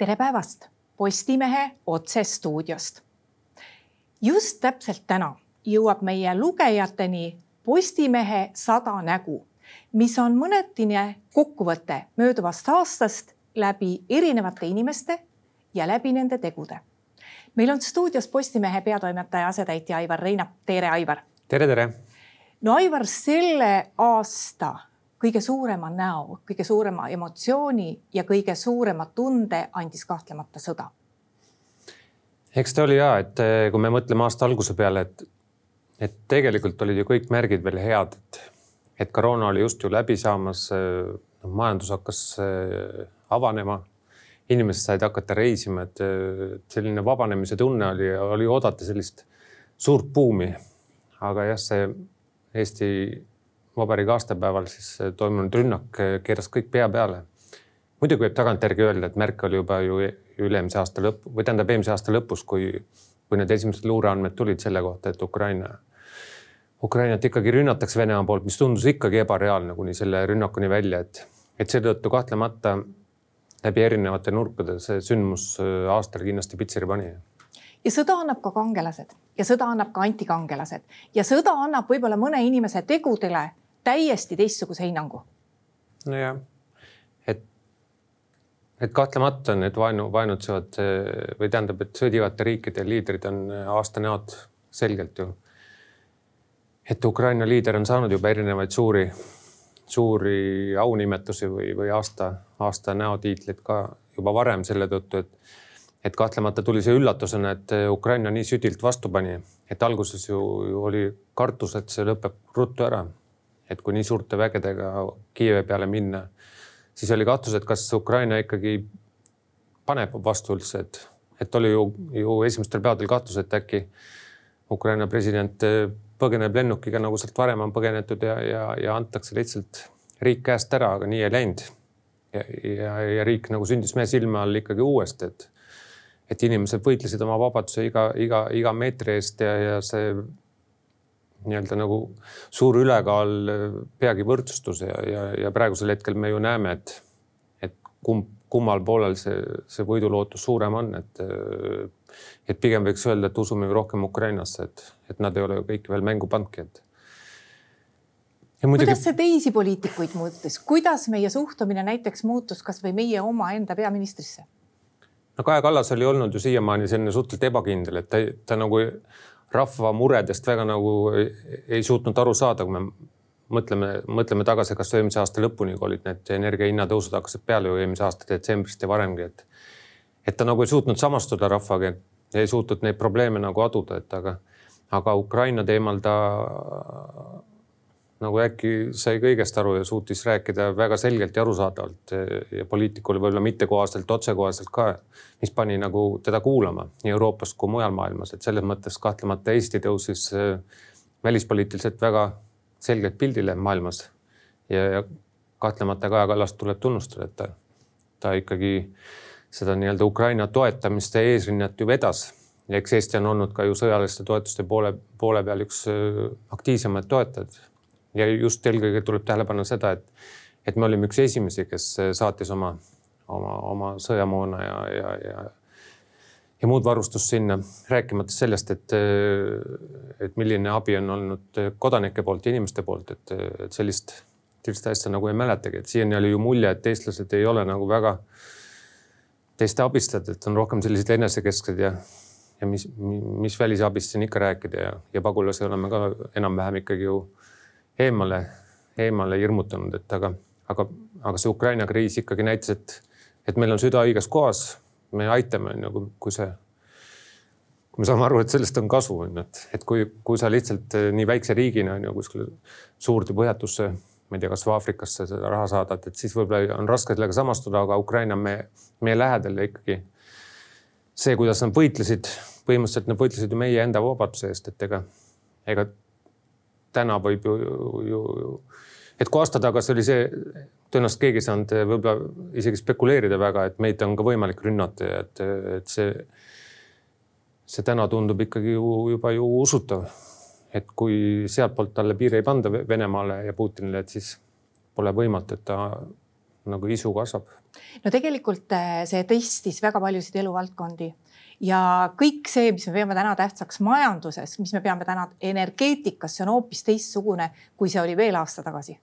tere päevast Postimehe otsestuudiost. just täpselt täna jõuab meie lugejateni Postimehe sada nägu, mis on mõnetine kokkuvõte mööduvast aastast läbi erinevate inimeste ja läbi nende tegude. meil on stuudios Postimehe peatoimetaja asetäitja Aivar Reinap. tere, Aivar. tere, tere. no Aivar, selle aasta kõige suurema näo, kõige suurema emotsiooni ja kõige suurema tunde andis kahtlemata sõda. eks ta oli ja, et eh, kui me mõtleme aasta alguse peale, et, et tegelikult olid ju kõik märgid veel head, et, et koroona oli just ju läbi saamas. noh, majandus hakkas eh, avanema, inimesed said hakata reisima, et selline vabanemise tunne oli, oli oodata sellist suurt buumi. aga jah, see Eesti vabariigi aastapäeval siis äh, toimunud rünnak äh, keeras kõik pea peale. muidugi võib tagantjärgi öelda, et märk oli juba ju üle-eelmise aasta lõpp või tähendab eelmise aasta lõpus, kui, kui need esimesed luureandmed tulid selle kohta, et Ukraina, Ukrainat ikkagi rünnatakse Venemaa poolt, mis tundus ikkagi ebareaalne kuni selle rünnakuni välja, et, et seetõttu kahtlemata läbi erinevate nurkade see sündmus äh, aastal kindlasti pitseri pani ja sõda annab ka kangelased ja sõda annab ka antikangelased ja sõda annab võib-olla mõne inimese tegudele täiesti teistsuguse hinnangu. nojah, et, et kahtlemata need vaenu, vaenutsevad või tähendab, et sõdivate riikide liidrid on aastanäod selgelt ju. et Ukraina liider on saanud juba erinevaid suuri, suuri aunimetusi või, või aasta, aasta näotiitleid ka juba varem selle tõttu, et et kahtlemata tuli see üllatusena, et Ukraina nii südilt vastu pani, et alguses ju, ju oli kartus, et see lõpeb ruttu ära et kui nii suurte vägedega Kiievi peale minna, siis oli kahtlus, et kas Ukraina ikkagi paneb vastu üldse, et, et oli ju, ju esimestel päevadel kahtlus, et äkki Ukraina president põgeneb lennukiga, nagu sealt varem on põgenetud ja, ja, ja antakse lihtsalt riik käest ära, aga nii ei läinud. ja, ja, ja riik nagu sündis meie silme all ikkagi uuesti, et, et inimesed võitlesid oma vabaduse iga, iga, iga meetri eest ja, ja see nii-öelda nagu suur ülekaal peagi võrdsustus ja, ja, ja praegusel hetkel me ju näeme, et, et kumb, kummal poolel see, see võidulootus suurem on, et, et pigem võiks öelda, et usume rohkem Ukrainasse, et, et nad ei ole ju kõiki veel mängu pannudki, et. Muidugi... kuidas see teisi poliitikuid muutis, kuidas meie suhtumine näiteks muutus kasvõi meie omaenda peaministrisse? No Kaja Kallas oli olnud ju siiamaani selline suhteliselt ebakindel, et ta, ta nagu rahva muredest väga nagu ei suutnud aru saada, kui me mõtleme, mõtleme tagasi kasvõi eelmise aasta lõpuni, kui olid need energiahinnatõusud hakkasid peale ju eelmise aasta detsembrist ja varemgi, et et ta nagu ei suutnud samastuda rahvaga ei suutnud neid probleeme nagu aduda, et aga, aga Ukraina teemal ta nagu äkki sai kõigest aru ja suutis rääkida väga selgelt ja arusaadavalt ja poliitikule võib-olla mittekohaselt, otsekohaselt ka, mis pani nagu teda kuulama nii Euroopas kui mujal maailmas, et selles mõttes kahtlemata Eesti tõusis äh, välispoliitiliselt väga selgelt pildile maailmas. ja, kahtlemata Kaja Kallast tuleb tunnustada, et ta, ta ikkagi seda nii-öelda Ukraina toetamist ja eesrinnet ju vedas ja eks Eesti on olnud ka ju sõjaliste toetuste poole, poole peal üks äh, aktiivsemaid toetajaid ja just eelkõige tuleb tähele panna seda, et, et me olime üks esimesi, kes saatis oma, oma, oma sõjamoona ja, ja, ja ja muud varustust sinna, rääkimata sellest, et, et milline abi on olnud kodanike poolt ja inimeste poolt, et, et sellist, sellist asja nagu ei mäletagi, et siiani oli ju mulje, et eestlased ei ole nagu väga teiste abistajad, et on rohkem sellised enesekesksed ja, ja mis, mis välisabist siin ikka rääkida ja, ja pagulasi oleme ka enam-vähem ikkagi ju eemale, eemale hirmutanud, et aga, aga, aga see Ukraina kriis ikkagi näitas, et, et meil on süda õiges kohas. me aitame, on ju, kui see, kui me saame aru, et sellest on kasu, on ju, et, et kui, kui sa lihtsalt eh, nii väikse riigina on ju kuskile suurde põhjatusse, ma ei tea, kasvõi Aafrikasse seda raha saadad, et siis võib-olla on raske sellega samastuda, aga Ukraina on meie, meie lähedal ja ikkagi see, kuidas nad võitlesid, põhimõtteliselt nad võitlesid ju meie enda vabaduse eest, et ega, ega täna võib ju, ju, ju, et kui aasta tagasi oli see, tõenäoliselt keegi ei saanud võib-olla isegi spekuleerida väga, et meid on ka võimalik rünnata ja et, et see, see täna tundub ikkagi ju juba ju usutav. et kui sealtpoolt talle piiri ei panda Venemaale ja Putinile, et siis pole võimatu, et ta nagu isu kasvab. no tegelikult äh, see tõstis väga paljusid eluvaldkondi ja kõik see, mis me peame täna tähtsaks majanduses, mis me peame täna energeetikas, see on hoopis teistsugune, kui see oli veel aasta tagasi.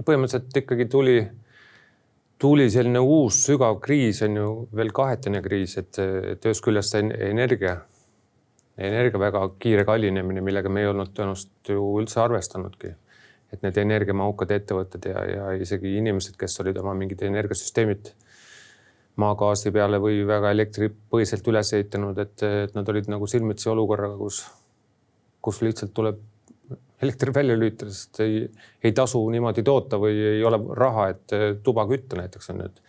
põhimõtteliselt ikkagi tuli, tuli selline uus sügav kriis on ju veel kahetine kriis, et, et ühest küljest see energia, energia väga kiire kallinemine, millega me ei olnud tõenäoliselt ju üldse arvestanudki et need energiamahukad ettevõtted ja, ja isegi inimesed, kes olid oma mingid energiasüsteemid maagaasi peale või väga elektripõhiselt üles ehitanud, et, et nad olid nagu silmitsi olukorraga, kus, kus lihtsalt tuleb elekter välja lülitada, sest ei, ei tasu niimoodi toota või ei ole raha, et tuba kütta näiteks on ju, et.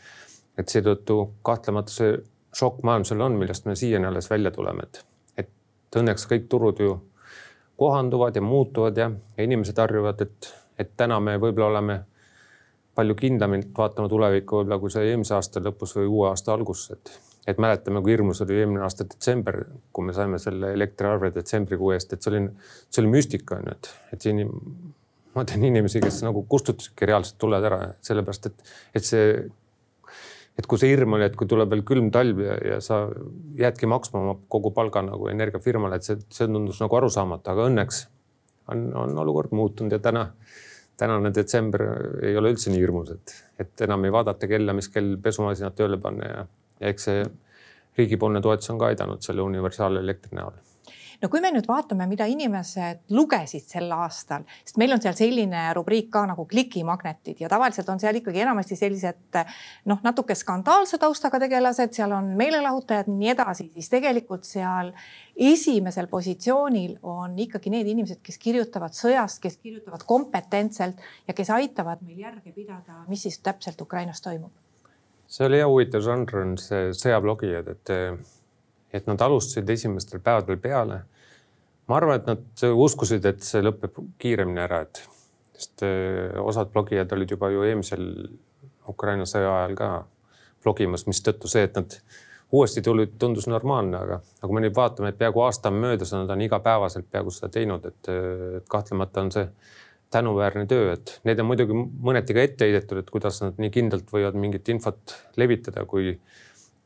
et seetõttu kahtlemata see šokk majandusele on, millest me siiani alles välja tuleme, et, et õnneks kõik turud ju kohanduvad ja muutuvad ja, ja inimesed harjuvad, et, et täna me võib-olla oleme palju kindlamalt vaatama tulevikku võib-olla kui see eelmise aasta lõpus või uue aasta alguses, et, et mäletame, kui hirmus oli eelmine aasta detsember, kui me saime selle elektriarve detsembrikuu eest, et see oli, see oli müstika on ju, et, et siin ma tean inimesi, kes nagu kustutasidki reaalselt tuled ära, sellepärast et, et see et kui see hirm oli, et kui tuleb veel külm talv ja, ja sa jäädki maksma oma kogu palga nagu energiafirmale, et see, see tundus nagu arusaamatu, aga õnneks on, on olukord muutunud ja täna, tänane detsember ei ole üldse nii hirmus, et, et enam ei vaadata kella, mis kell pesumasinat tööle panna ja, ja eks see riigipoolne toetus on ka aidanud selle universaalelektri näol no kui me nüüd vaatame, mida inimesed lugesid sel aastal, sest meil on seal selline rubriik ka nagu klikimagnetid ja tavaliselt on seal ikkagi enamasti sellised noh, natuke skandaalse taustaga tegelased, seal on meelelahutajad ja nii edasi, siis tegelikult seal esimesel positsioonil on ikkagi need inimesed, kes kirjutavad sõjast, kes kirjutavad kompetentselt ja kes aitavad meil järge pidada, mis siis täpselt Ukrainas toimub. see oli hea huvitav žanr on see sõjablogijad, et et nad alustasid esimestel päevadel peale. ma arvan, et nad uskusid, et see lõpeb kiiremini ära, et sest eh, osad blogijad olid juba ju eelmisel Ukraina sõja ajal ka blogimas, mistõttu see, et nad uuesti tulid, tundus normaalne, aga, aga kui me nüüd vaatame, et peaaegu aasta on möödas, nad on igapäevaselt peaaegu seda teinud, et, et kahtlemata on see tänuväärne töö, et need on muidugi mõneti ka ette heidetud, et kuidas nad nii kindlalt võivad mingit infot levitada, kui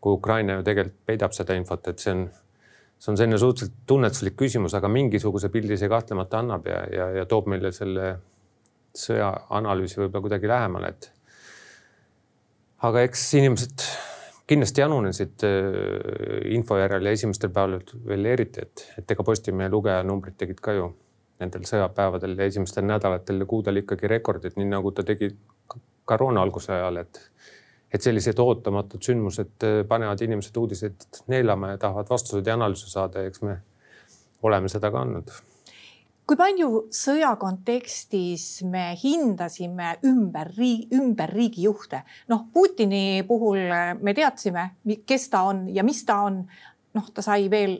kui Ukraina ju tegelikult peidab seda infot, et see on, see on selline suhteliselt tunnetuslik küsimus, aga mingisuguse pildi see kahtlemata annab ja, ja, ja toob meile selle sõja analüüsi võib-olla kuidagi lähemale, et. aga eks inimesed kindlasti janunesid äh, info järel ja esimestel päevadel veel eriti, et, et ega Postimehe lugejanumbrid tegid ka ju nendel sõjapäevadel ja esimestel nädalatel ja kuudel ikkagi rekordid, nii nagu ta tegi koroona alguse ajal, et et sellised ootamatud sündmused äh, panevad inimesed uudiseid neelama ja tahavad vastuseid ja analüüse saada ja eks me oleme seda ka andnud. kui palju sõja kontekstis me hindasime ümber, ümber riigijuhte? noh, Putini puhul äh, me teadsime, kes ta on ja mis ta on. noh, ta sai veel,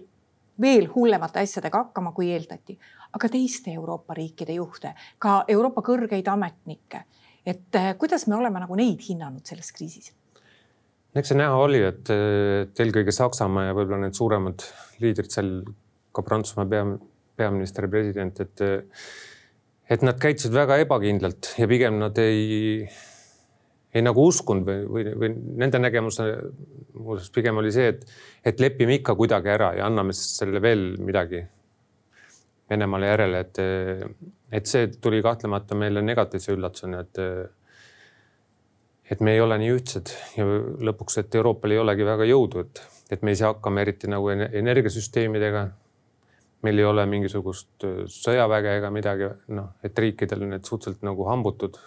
veel hullemate asjadega hakkama, kui eeldati, aga teiste Euroopa riikide juhte, ka Euroopa kõrgeid ametnikke et äh, kuidas me oleme nagu neid hinnanud selles kriisis? eks see näha oli, et, et eelkõige Saksamaa ja võib-olla need suuremad liidrid seal, ka Prantsusmaa pea, peaminister president, et, et nad käitusid väga ebakindlalt ja pigem nad ei, ei nagu uskunud või, või, või nende nägemus muuseas pigem oli see, et, et lepime ikka kuidagi ära ja anname sellele veel midagi Venemaale järele, et, et see tuli kahtlemata meile negatiivse üllatusena, et et me ei ole nii ühtsed ja lõpuks, et Euroopal ei olegi väga jõudu, et, et me ei saa hakkama eriti nagu energiasüsteemidega. meil ei ole mingisugust sõjaväge ega midagi, noh, et riikidel on need suhteliselt nagu hambutud.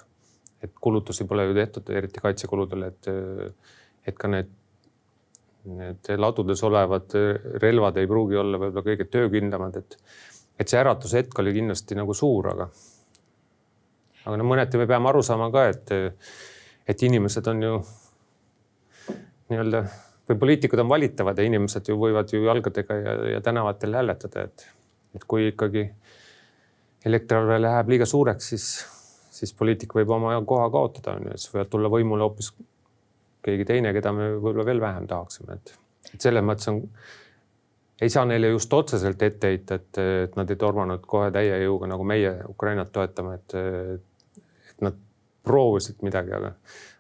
et kulutusi pole ju tehtud, eriti kaitsekuludele, et, et ka need, need ladudes olevad relvad ei pruugi olla võib-olla kõige töökindlamad, et et see äratushetk oli kindlasti nagu suur, aga, aga no mõneti me peame aru saama ka, et, et inimesed on ju nii-öelda või poliitikud on valitavad ja inimesed ju võivad ju jalgadega ja, ja tänavatel hääletada, et, et kui ikkagi elektriarve läheb liiga suureks, siis, siis poliitik võib oma koha kaotada, on ju, siis võivad tulla võimule hoopis keegi teine, keda me võib-olla veel vähem tahaksime, et, et selles mõttes on ei saa neile just otseselt ette heita, et, et nad ei tormanud kohe täie jõuga nagu meie Ukrainat toetama, et, et nad proovisid midagi, aga,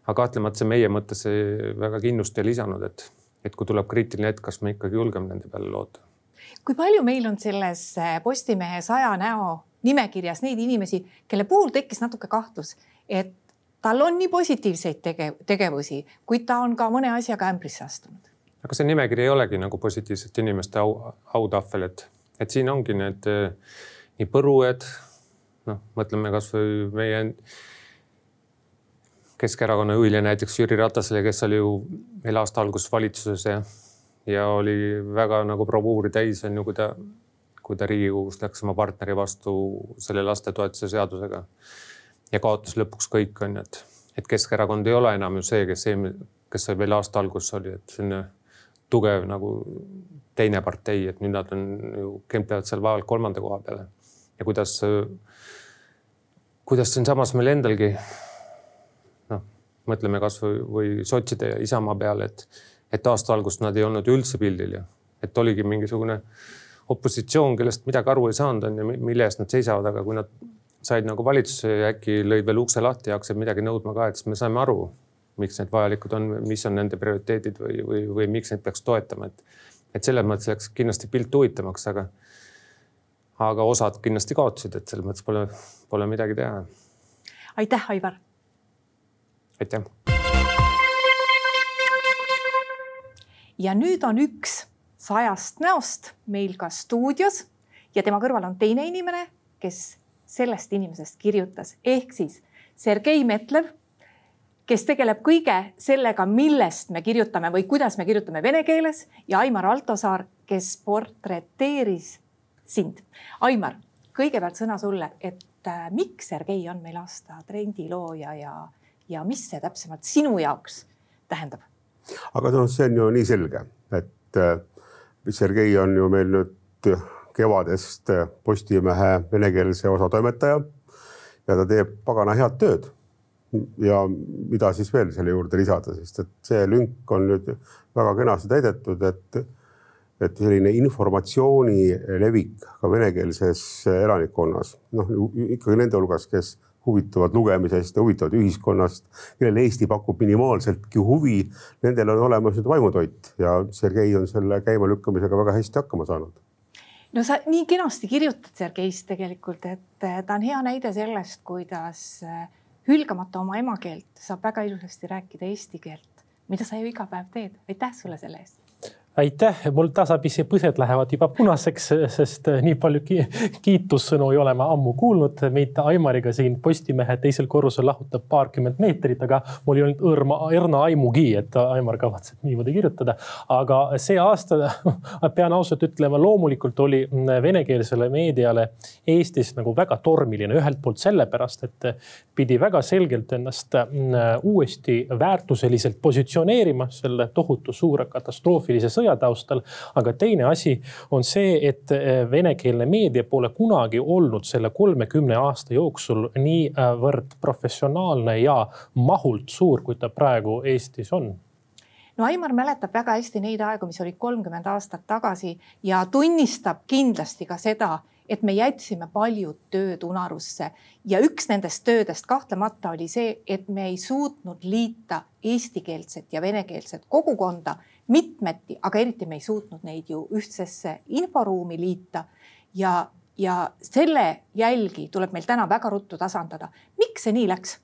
aga kahtlemata see meie mõttesse väga kindlust ei lisanud, et, et kui tuleb kriitiline hetk, kas me ikkagi julgeme nende peale loota. kui palju meil on selles äh, Postimehe saja näo nimekirjas neid inimesi, kelle puhul tekkis natuke kahtlus, et tal on nii positiivseid tegev tegevusi, kuid ta on ka mõne asjaga ämbrisse astunud. Aga see nimekiri ei olegi nagu positiivsete inimeste au, autahvel, et, et siin ongi need eh, nii põrued, noh, mõtleme kasvõi meie Keskerakonna juhile näiteks Jüri Ratasele, kes oli ju meil aasta alguses valitsuses ja, ja oli väga nagu bravuuri täis on ju, kui ta, kui ta Riigikogus läks oma partneri vastu selle lastetoetuse seadusega ja kaotas lõpuks kõik on ju, et, et Keskerakond ei ole enam ju see, kes eelmine, kes veel aasta alguses oli, et selline tugev nagu teine partei, et nüüd nad on ju, kempevad seal vaevalt kolmanda koha peale. ja kuidas, kuidas siinsamas meil endalgi noh, mõtleme kasvõi või sotside ja Isamaa peale, et, et aasta algust nad ei olnud ju üldse pildil ja et oligi mingisugune opositsioon, kellest midagi aru ei saanud, on ju, mille eest nad seisavad, aga kui nad said nagu valitsusse ja äkki lõid veel ukse lahti ja hakkasid midagi nõudma ka, et siis me saime aru, miks need vajalikud on, mis on nende prioriteedid või, või, või miks neid peaks toetama, et, et selles mõttes läks kindlasti pilt huvitavamaks, aga, aga osad kindlasti kaotasid, et selles mõttes pole, pole midagi teha. aitäh, Aivar. aitäh. ja nüüd on üks sajast näost meil ka stuudios ja tema kõrval on teine inimene, kes sellest inimesest kirjutas, ehk siis Sergei Metlev, kes tegeleb kõige sellega, millest me kirjutame või kuidas me kirjutame vene keeles ja Aimar Altosaar, kes portreteeris sind. Aimar, kõigepealt sõna sulle, et äh, miks Sergei on meil aasta trendilooja ja, ja mis see täpsemalt sinu jaoks tähendab? aga noh, see on ju nii selge, et äh, Sergei on ju meil nüüd kevadest Postimehe venekeelse osa toimetaja. ja ta teeb pagana head tööd. Ja mida siis veel selle juurde lisada, sest et see lünk on nüüd väga kenasti täidetud, et, et selline informatsiooni levik ka venekeelses elanikkonnas, noh ikkagi nende hulgas, kes huvituvad lugemisest ja huvituvad ühiskonnast, kellele Eesti pakub minimaalseltki huvi, nendel on olemas nüüd vaimutoit ja Sergei on selle käimalükkamisega väga hästi hakkama saanud. No sa nii kenasti kirjutad Sergeist tegelikult, et ta on hea näide sellest, kuidas eh, hülgamata oma emakeelt saab väga ilusasti rääkida eesti keelt, mida sa ju iga päev teed. aitäh sulle selle eest aitäh, mul tasapisi põsed lähevad juba punaseks, sest nii palju kiitussõnu ei ole ma ammu kuulnud. meid Aimariga siin Postimehe teisel korrusel lahutab paarkümmend meetrit, aga mul ei olnud õrma, õrna aimugi, et Aimar kavatseb niimoodi kirjutada. aga see aasta, pean ausalt ütlema, loomulikult oli venekeelsele meediale Eestis nagu väga tormiline, ühelt poolt sellepärast, et pidi väga selgelt ennast uuesti väärtuseliselt positsioneerima selle tohutu suure katastroofilise sõja sõja taustal. aga teine asi on see, et eh, venekeelne meedia pole kunagi olnud selle kolmekümne aasta jooksul niivõrd professionaalne ja mahult suur, kui ta praegu Eestis on no Aimar mäletab väga hästi neid aegu, mis olid kolmkümmend aastat tagasi ja tunnistab kindlasti ka seda, et me jätsime paljud tööd unarusse ja üks nendest töödest kahtlemata oli see, et me ei suutnud liita eestikeelset ja venekeelset kogukonda mitmeti, aga eriti me ei suutnud neid ju ühtsesse inforuumi liita ja, ja selle jälgi tuleb meil täna väga ruttu tasandada. miks see nii läks?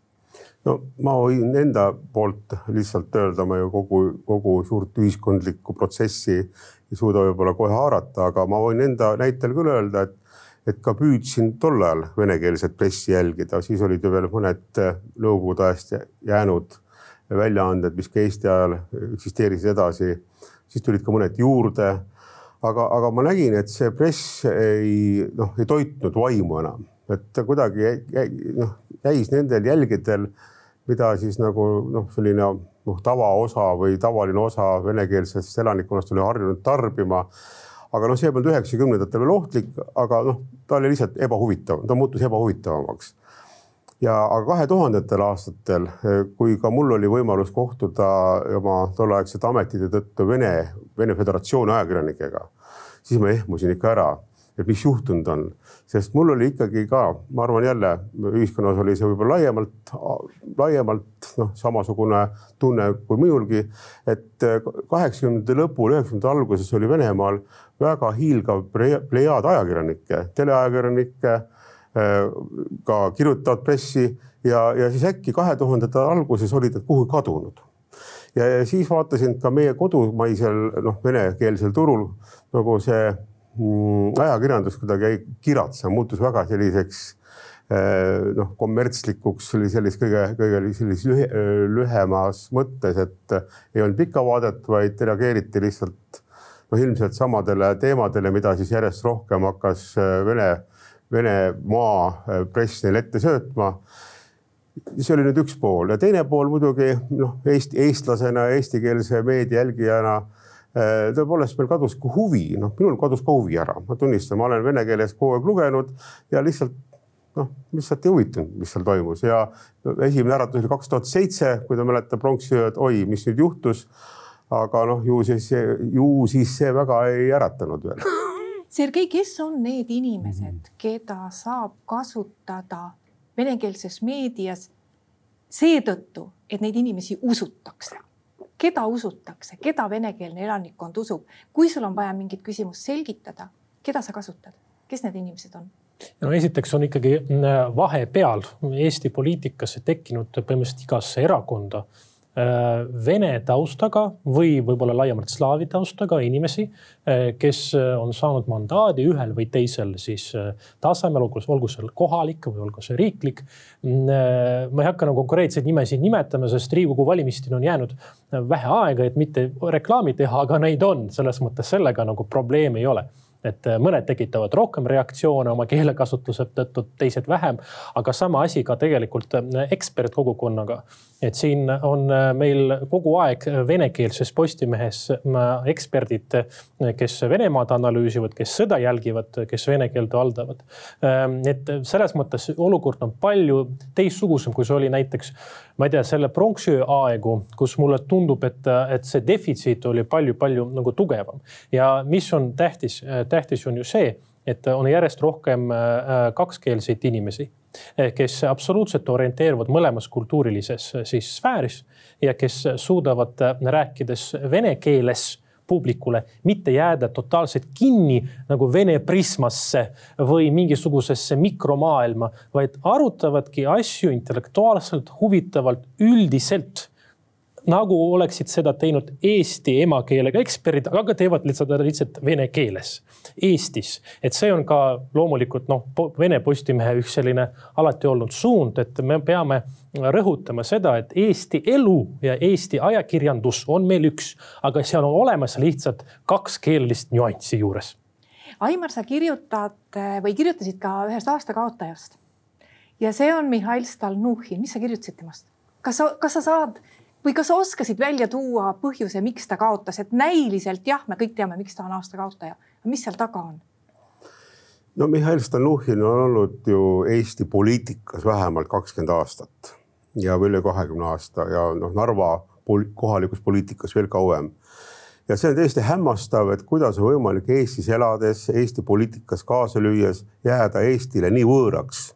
no ma võin enda poolt lihtsalt öelda, ma ju kogu, kogu suurt ühiskondlikku protsessi ei suuda võib-olla kohe haarata, aga ma võin enda näitel küll öelda, et et ka püüdsin tol ajal venekeelset pressi jälgida, siis olid ju veel mõned nõukogude ajast jäänud väljaanded, mis ka Eesti ajal eksisteerisid edasi, siis tulid ka mõned juurde. aga, aga ma nägin, et see press ei noh, ei toitnud vaimu enam, et kuidagi noh, jäis nendel jälgedel, mida siis nagu noh, selline noh, tavaosa või tavaline osa venekeelsest elanikkonnast oli harjunud tarbima. Aga noh, see polnud üheksakümnendatel veel ohtlik, aga noh, ta oli lihtsalt ebahuvitav, ta muutus ebahuvitavamaks ja aga kahe tuhandetel aastatel, kui ka mul oli võimalus kohtuda oma tolleaegsete ametite tõttu Vene, Vene Föderatsiooni ajakirjanikega, siis ma ehmusin ikka ära, et mis juhtunud on. sest mul oli ikkagi ka, ma arvan jälle ühiskonnas oli see võib-olla laiemalt, laiemalt noh, samasugune tunne kui minulgi, et kaheksakümnendate lõpul, üheksakümnendate alguses oli Venemaal väga hiilgav plejaad ajakirjanikke, teleajakirjanikke, ka kirjutavat pressi ja, ja siis äkki kahe tuhandete alguses olid nad kuhugi kadunud. Ja, siis vaatasin ka meie kodumaisel noh, venekeelsel turul nagu see mm, ajakirjandus kuidagi ei kiratse, muutus väga selliseks eh, noh, kommertslikuks, oli sellist kõige, kõige sellises lühe, lühemas mõttes, et ei olnud pikka vaadet, vaid reageeriti lihtsalt noh, ilmselt samadele teemadele, mida siis järjest rohkem hakkas eh, Vene, Venemaa eh, press neile ette söötma. See oli nüüd üks pool. Ja teine pool muidugi noh, Eesti, eestlasena, eestikeelse meedia jälgijana eh, tõepoolest meil kadus ka huvi, noh, minul kadus ka huvi ära, ma tunnistan, ma olen vene keeles kogu aeg lugenud ja lihtsalt noh, lihtsalt ei huvitanud, mis seal toimus. Ja esimene äratus oli kaks tuhat seitse, kui te mäletate pronksiöö, et oi, mis nüüd juhtus. aga noh, ju siis, ju siis see väga ei äratanud veel. Sergei, kes on need inimesed, keda saab kasutada venekeelses meedias seetõttu, et neid inimesi usutakse. keda usutakse, keda venekeelne elanikkond usub, kui sul on vaja mingit küsimust selgitada, keda sa kasutad, kes need inimesed on? no esiteks on ikkagi vahepeal Eesti poliitikasse tekkinud põhimõtteliselt igasse erakonda vene taustaga või võib-olla laiemalt slaavi taustaga inimesi, äh, kes äh, on saanud mandaadi ühel või teisel siis tasemel, olgu, olgu see kohalik või olgu see riiklik. Mm, ma ei hakka nagu konkreetseid nimesid nimetama, sest Riigikogu valimisteni on jäänud vähe aega, et mitte reklaami teha, aga neid on, selles mõttes sellega nagu probleemi ei ole et mõned tekitavad rohkem reaktsioone oma keelekasutuse tõttu, teised vähem, aga sama asi ka tegelikult ekspertkogukonnaga et siin on äh, meil kogu aeg venekeelses Postimehes äh, eksperdid, äh, kes Venemaad analüüsivad, kes sõda jälgivad, kes vene keelt valdavad. Ähm, et selles mõttes olukord on palju teistsugusem, kui see oli näiteks, ma ei tea, selle pronksiöö aegu, kus mulle tundub, et, et see defitsiit oli palju-palju nagu tugevam. ja mis on tähtis, tähtis on ju see, et on järjest rohkem kakskeelseid inimesi Eh, kes absoluutselt orienteeruvad mõlemas kultuurilises eh, siis sfääris ja kes suudavad rääkides vene keeles publikule, mitte jääda totaalselt kinni nagu Vene prismasse või mingisugusesse mikromaailma, vaid arutavadki asju intellektuaalselt, huvitavalt, üldiselt nagu oleksid seda teinud eesti emakeelega eksperdid, aga teevad lihtsalt, lihtsalt vene keeles Eestis. et see on ka loomulikult noh, Vene Postimehe üks selline alati olnud suund, et me peame rõhutama seda, et Eesti elu ja Eesti ajakirjandus on meil üks, aga seal on olemas lihtsalt kaks keelelist nüanssi juures. Aimar, sa kirjutad või kirjutasid ka ühest aastakaotajast ja see on Mihhail Stalnuhhin, mis sa kirjutasid temast? kas sa, kas sa saad või kas sa oskasid välja tuua põhjuse, miks ta kaotas, et näiliselt jah, me kõik teame, miks ta on aasta kaotaja, mis seal taga on? no Mihhail Stalnuhhin on olnud ju Eesti poliitikas vähemalt kakskümmend aastat ja üle kahekümne aasta ja noh, Narva kohalikus poliitikas veel kauem. ja see on täiesti hämmastav, et kuidas on võimalik Eestis elades, Eesti poliitikas kaasa lüües jääda Eestile nii võõraks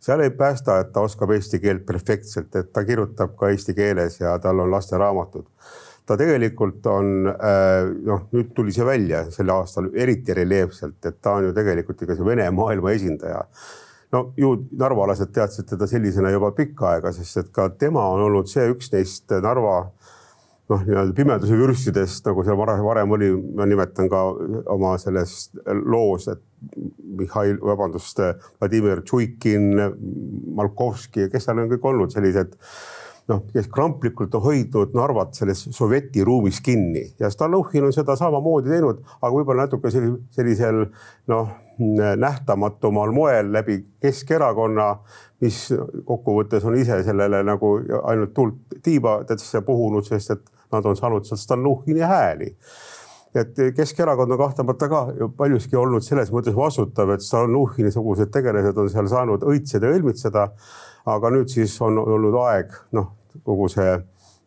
seal ei päästa, et ta oskab eesti keelt perfektselt, et ta kirjutab ka eesti keeles ja tal on lasteraamatud. ta tegelikult on äh, noh, nüüd tuli see välja sel aastal eriti reljeefselt, et ta on ju tegelikult ikka see Vene maailma esindaja no ju narvalased teadsid teda sellisena juba pikka aega, sest et ka tema on olnud see üks neist Narva noh, nii-öelda pimeduse vürstidest, nagu seal varem, varem oli, ma nimetan ka oma selles loos, et Mihhail, vabandust, Vladimir Tšuikin, Malkovski, kes seal on kõik olnud sellised noh, kes kramplikult on hoidnud Narvat selles sovjeti ruumis kinni. Ja Stalnuhhin on seda samamoodi teinud, aga võib-olla natuke sellisel noh, nähtamatumal moel läbi Keskerakonna, mis kokkuvõttes on ise sellele nagu ainult tuld tiiba täitsa puhunud, sest et nad on saanud sealt Stalnuhhini hääli et Keskerakond on kahtlemata ka paljuski olnud selles mõttes vastutav, et Stalnuhhini-sugused tegelased on seal saanud õitseda ja õilmitseda. aga nüüd siis on olnud aeg noh, kogu see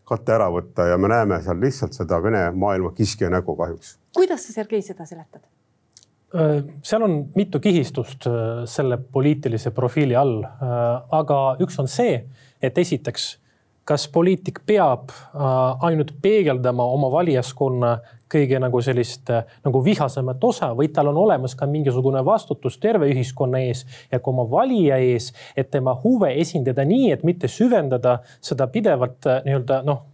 kate ära võtta ja me näeme seal lihtsalt seda Vene maailma kiskja nägu kahjuks. kuidas sa, Sergei, seda seletad? seal on mitu kihistust selle poliitilise profiili all, aga üks on see, et esiteks, kas poliitik peab ainult peegeldama oma valijaskonna kõige nagu sellist äh, nagu vihasemat osa, vaid tal on olemas ka mingisugune vastutus terve ühiskonna ees ja ka oma valija ees, et tema huve esindada nii, et mitte süvendada seda pidevat äh, nii-öelda noh,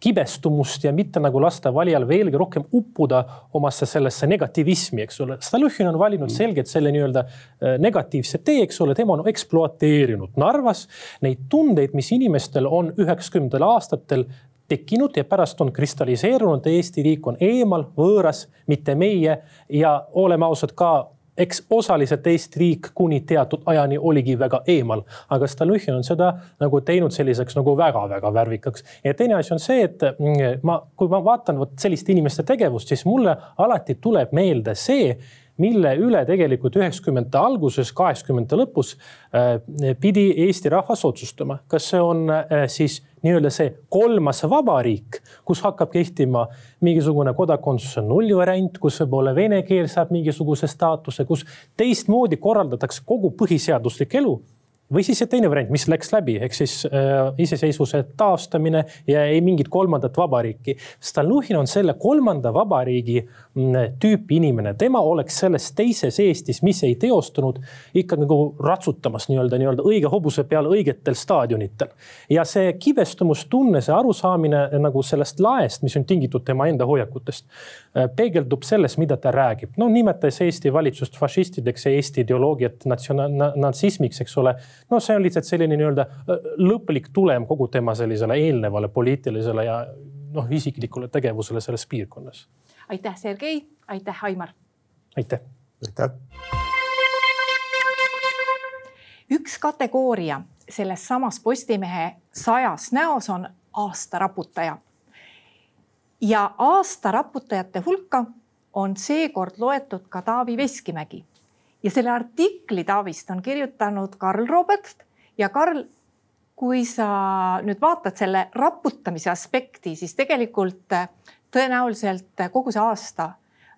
kibestumust ja mitte nagu lasta valijal veelgi rohkem uppuda omasse sellesse negatiivismi, eks ole. Stalnuhhin on valinud selgelt selle nii-öelda äh, negatiivse tee, eks ole, tema on ekspluateerinud Narvas neid tundeid, mis inimestel on üheksakümnendatel aastatel tekkinud ja pärast on kristalliseerunud, Eesti riik on eemal, võõras, mitte meie. Ja oleme ausad ka eks osaliselt Eesti riik kuni teatud ajani oligi väga eemal, aga Stalnuhhin on seda nagu teinud selliseks nagu väga-väga värvikaks. ja teine asi on see, et mm, ma, kui ma vaatan vot selliste inimeste tegevust, siis mulle alati tuleb meelde see, mille üle tegelikult üheksakümnendate alguses, kaheksakümnendate lõpus äh, pidi Eesti rahvas otsustama, kas see on äh, siis nii-öelda see kolmas vabariik, kus hakkab kehtima mingisugune kodakondsuse nullvariant, kus võib-olla vene keel saab mingisuguse staatuse, kus teistmoodi korraldatakse kogu põhiseaduslik elu või siis see teine variant, mis läks läbi, ehk siis äh, iseseisvuse taastamine ja ei mingit kolmandat vabariiki. Stalnuhhin on selle kolmanda vabariigi mm, tüüpi inimene, tema oleks selles teises Eestis, mis ei teostunud, ikka nagu ratsutamas nii-öelda, nii-öelda õige hobuse peal õigetel staadionitel. ja see kibestumustunne, see arusaamine nagu sellest laest, mis on tingitud tema enda hoiakutest, äh, peegeldub selles, mida ta räägib. no nimetades Eesti valitsust fašistideks ja Eesti ideoloogiat natsionaal-, natsismiks, eks ole no see on lihtsalt selline nii-öelda lõplik tulem kogu tema sellisele eelnevale poliitilisele ja noh, isiklikule tegevusele selles piirkonnas. aitäh, Sergei, aitäh, Aimar. aitäh. aitäh. üks kategooria selles samas Postimehe sajas näos on aastaraputaja. ja aastaraputajate hulka on seekord loetud ka Taavi Veskimägi ja selle artikli Taavist on kirjutanud Karl Robert ja Karl, kui sa nüüd vaatad selle raputamise aspekti, siis tegelikult äh, tõenäoliselt kogu see aasta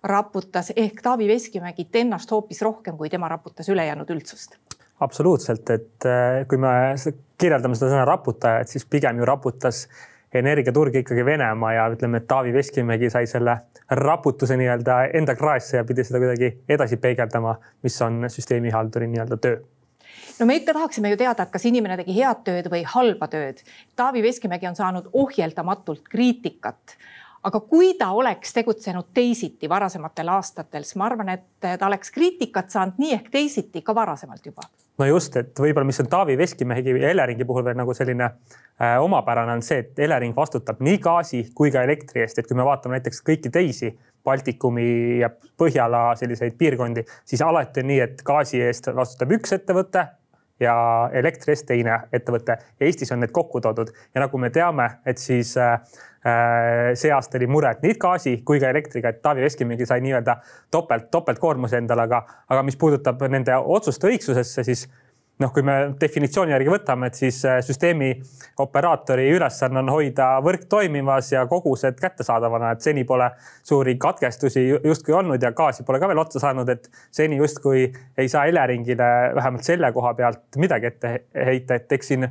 raputas ehk Taavi Veskimägi ennast hoopis rohkem, kui tema raputas ülejäänud üldsust. absoluutselt, et äh, kui me kirjeldame seda sõna raputajat, siis pigem ju raputas energiaturg ikkagi Venemaa ja ütleme, et Taavi Veskimägi sai selle raputuse nii-öelda enda kraesse ja pidi seda kuidagi edasi peegeldama, mis on süsteemihalduri nii-öelda töö no me ikka tahaksime ju teada, et kas inimene tegi head tööd või halba tööd. Taavi Veskimägi on saanud ohjeldamatult kriitikat aga kui ta oleks tegutsenud teisiti varasematel aastatel, siis ma arvan, et ta oleks kriitikat saanud nii ehk teisiti ka varasemalt juba. No just, et võib-olla, mis on Taavi Veskimägi ja Eleringi puhul veel nagu selline äh, omapärane on see, et Elering vastutab nii gaasi kui ka elektri eest, et kui me vaatame näiteks kõiki teisi Baltikumi ja Põhjala selliseid piirkondi, siis alati on nii, et gaasi eest vastutab üks ettevõte ja elektri eest teine ettevõte. Eestis on need kokku toodud ja nagu me teame, et siis äh, äh, see aasta oli mure, et nii gaasi kui ka elektriga, et Taavi Veskimägi sai nii-öelda topelt, topeltkoormuse endale, aga, aga mis puudutab nende otsuste õigsusesse, siis noh, kui me definitsiooni järgi võtame, et siis äh, süsteemi operaatori ülesanne on hoida võrk toimimas ja kogused kättesaadavana, et seni pole suuri katkestusi justkui olnud ja gaasi pole ka veel otsa saanud, et seni justkui ei saa Eleringile vähemalt selle koha pealt midagi ette heita, et eks siin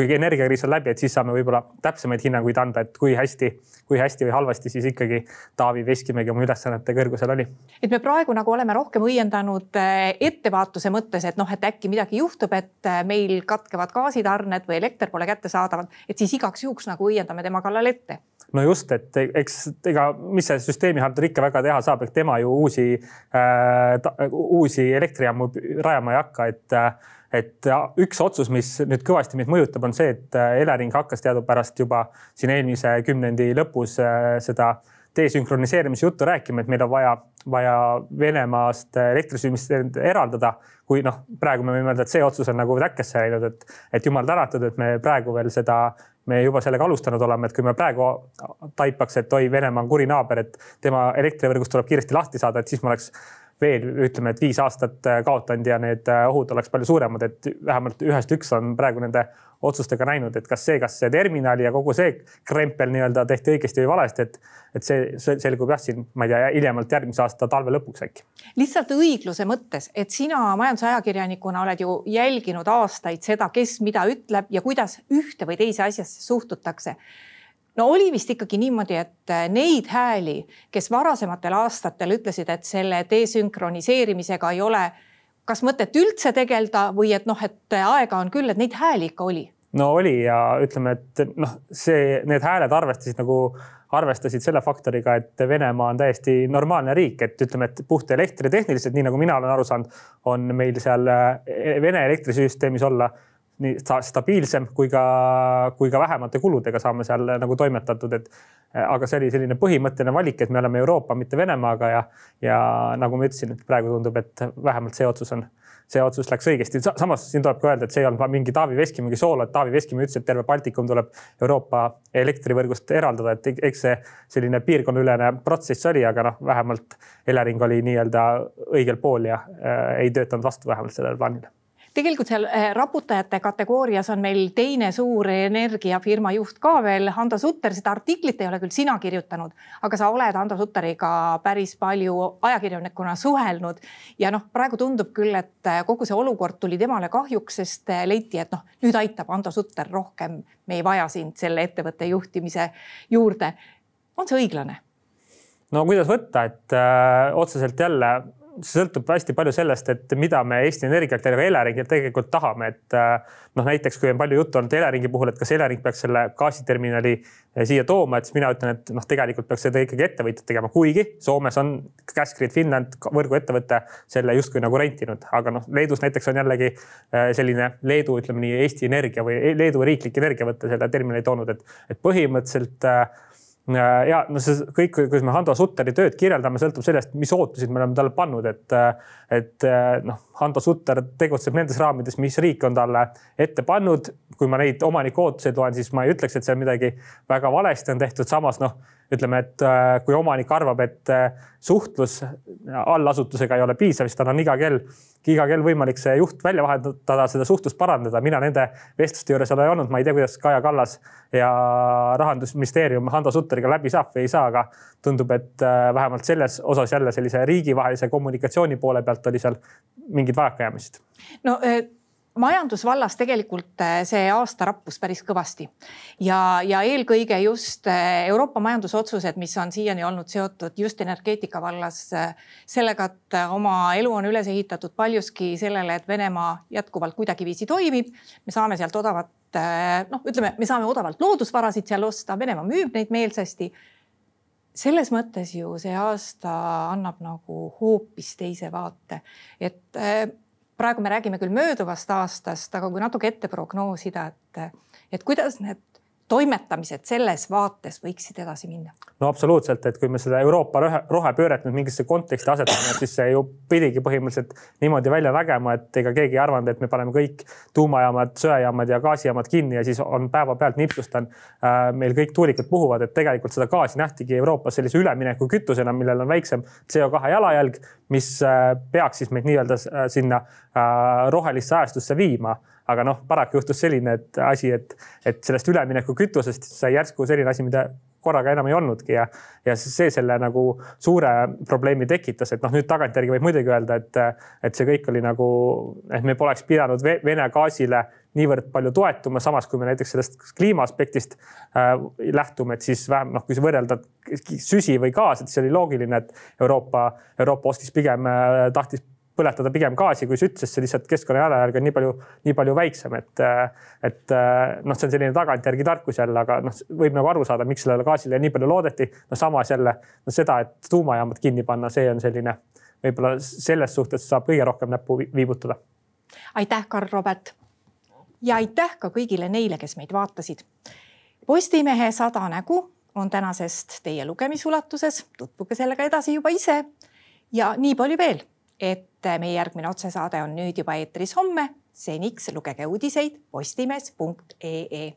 kui energiakriis on läbi, et siis saame võib-olla täpsemaid hinnanguid anda, et kui hästi, kui hästi või halvasti siis ikkagi Taavi Veskimägi oma ülesannete kõrgusel oli. et me praegu nagu oleme rohkem õiendanud eh, ettevaatuse mõttes, et noh, et äkki midagi juhtub, et eh, meil katkevad gaasitarned või elekter pole kättesaadav, et siis igaks juhuks nagu õiendame tema kallal ette no just, et eks ega, mis see süsteemihaldur ikka väga teha saab, et tema ju uusi äh,, uusi elektrijaamu rajama ei hakka, et äh, et üks otsus, mis nüüd kõvasti meid mõjutab, on see, et äh, Elering hakkas teadupärast juba siin eelmise kümnendi lõpus äh, seda desünkroniseerimise juttu rääkima, et meil on vaja, vaja Venemaast elektrisüsteemist eraldada. kui noh, praegu me võime öelda, et see otsus on nagu täkkesse läinud, et, et jumal tänatud, et me praegu veel seda, me juba sellega alustanud oleme, et kui me praegu taipaks, et oi, Venemaa on kuri naaber, et tema elektrivõrgust tuleb kiiresti lahti saada, et siis ma oleks veel ütleme, et viis aastat kaotanud ja need ohud oleks palju suuremad, et vähemalt ühest üks on praegu nende otsustega näinud, et kas see, kas see terminali ja kogu see krempel nii-öelda tehti õigesti või valesti, et, et see selgub jah, siin ma ei tea, hiljemalt järgmise aasta talve lõpuks äkki. lihtsalt õigluse mõttes, et sina majandusajakirjanikuna oled ju jälginud aastaid seda, kes mida ütleb ja kuidas ühte või teise asjasse suhtutakse no oli vist ikkagi niimoodi, et neid hääli, kes varasematel aastatel ütlesid, et selle desünkroniseerimisega ei ole kas mõtet üldse tegeleda või et noh, et aega on küll, et neid hääli ikka oli? no oli ja ütleme, et noh, see, need hääled arvestasid nagu, arvestasid selle faktoriga, et Venemaa on täiesti normaalne riik, et ütleme, et puht elektritehniliselt, nii nagu mina olen aru saanud, on meil seal eh, Vene elektrisüsteemis olla nii stabiilsem kui ka, kui ka vähemate kuludega saame seal nagu toimetatud, et aga see oli selline põhimõtteline valik, et me oleme Euroopa, mitte Venemaaga ja, ja nagu ma ütlesin, et praegu tundub, et vähemalt see otsus on, see otsus läks õigesti. samas siin tuleb ka öelda, et see ei olnud mingi Taavi Veskimägi soolo, et Taavi Veskimägi ütles, et terve Baltikum tuleb Euroopa elektrivõrgust eraldada, et eks see selline piirkonnaülene protsess oli, aga noh, vähemalt Elering oli nii-öelda õigel pool ja äh, ei töötanud vastu vähemalt sellele plaanile tegelikult seal äh, raputajate kategoorias on meil teine suur energiafirma juht ka veel, Hando Sutter, seda artiklit ei ole küll sina kirjutanud, aga sa oled Hando Sutteriga päris palju ajakirjanikuna suhelnud. ja noh, praegu tundub küll, et äh, kogu see olukord tuli temale kahjuks, sest äh, leiti, et noh, nüüd aitab Hando Sutter rohkem, me ei vaja sind selle ettevõtte juhtimise juurde. on see õiglane? no kuidas võtta, et öö, otseselt jälle see sõltub hästi palju sellest, et mida me Eesti Energialt ja Eleringilt tegelikult tahame, et äh, noh, näiteks kui on palju juttu olnud Eleringi puhul, et kas Elering peaks selle gaasiterminali äh, siia tooma, et siis mina ütlen, et noh, tegelikult peaks seda ikkagi ettevõtjad tegema, kuigi Soomes on Gasgrid Finland, võrguettevõte, selle justkui nagu rentinud, aga noh, Leedus näiteks on jällegi äh, selline Leedu, ütleme nii, Eesti Energia või Leedu riiklik energiavõte selle terminali toonud, et, et põhimõtteliselt ja no see kõik, kuidas me Hando Sutteri tööd kirjeldame, sõltub sellest, mis ootusid me oleme talle pannud, et, äh, et äh, noh, Hando Sutter tegutseb nendes raamides, mis riik on talle ette pannud. kui ma neid omaniku ootuseid loen, siis ma ei ütleks, et seal midagi väga valesti on tehtud, samas noh, ütleme, et kui omanik arvab, et suhtlus allasutusega ei ole piisav, siis tal on iga kell iga kell võimalik see juht välja vahetada, seda suhtlust parandada. mina nende vestluste juures ei ole olnud, ma ei tea, kuidas Kaja Kallas ja rahandusministeerium Hando Sutteriga läbi saab või ei saa, aga tundub, et äh, vähemalt selles osas jälle sellise riigivahelise kommunikatsiooni poole pealt oli seal mingid vajakajäämised. no äh, majandusvallas tegelikult äh, see aasta rappus päris kõvasti ja, ja eelkõige just äh, Euroopa majandusotsused, mis on siiani olnud seotud just energeetika vallas äh, sellega, et oma elu on üles ehitatud paljuski sellele, et Venemaa jätkuvalt kuidagiviisi toimib. me saame sealt odavat, noh, ütleme, me saame odavalt loodusvarasid seal osta, Venemaa müüb neid meelsasti selles mõttes ju see aasta annab nagu hoopis teise vaate, et praegu me räägime küll mööduvast aastast, aga kui natuke ette prognoosida, et, et kuidas need toimetamised selles vaates võiksid edasi minna? no absoluutselt, et kui me seda Euroopa rohepööret nüüd mingisse konteksti asetame, siis see ju pidigi põhimõtteliselt niimoodi välja nägema, et ega keegi ei arvanud, et me paneme kõik tuumajaamad, söejaamad ja gaasijaamad kinni ja siis on päevapealt nipsustan äh, meil kõik tuulikud puhuvad, et tegelikult seda gaasi nähtigi Euroopas sellise üleminekukütusena, millel on väiksem CO2 jalajälg, mis äh, peaks siis meid nii-öelda äh, sinna äh, rohelisse ajastusse viima aga noh, paraku juhtus selline et asi, et, et sellest üleminekukütusest sai järsku selline asi, mida korraga enam ei olnudki ja, ja see selle nagu suure probleemi tekitas, et noh, nüüd tagantjärgi võib muidugi öelda, et, et see kõik oli nagu, et me poleks pidanud Vene gaasile niivõrd palju toetuma, samas kui me näiteks sellest kliima aspektist äh, lähtume, et siis vähem noh, kui võrrelda süsi või gaas, et siis oli loogiline, et Euroopa, Euroopa ostis pigem äh,, tahtis põletada pigem gaasi kui sütt, sest see lihtsalt keskkonna jalajälg on nii palju, nii palju väiksem, et, et noh, see on selline tagantjärgi tarkus jälle, aga noh, võib nagu aru saada, miks sellele gaasile nii palju loodeti. no samas jälle no seda, et tuumajaamad kinni panna, see on selline võib-olla selles suhtes saab kõige rohkem näppu viibutada. aitäh, Karl Robert. ja aitäh ka kõigile neile, kes meid vaatasid. Postimehe sada nägu on tänasest teie lugemisulatuses, tutvuge sellega edasi juba ise. ja nii palju veel et meie järgmine otsesaade on nüüd juba eetris homme. seniks lugege uudiseid postimees.ee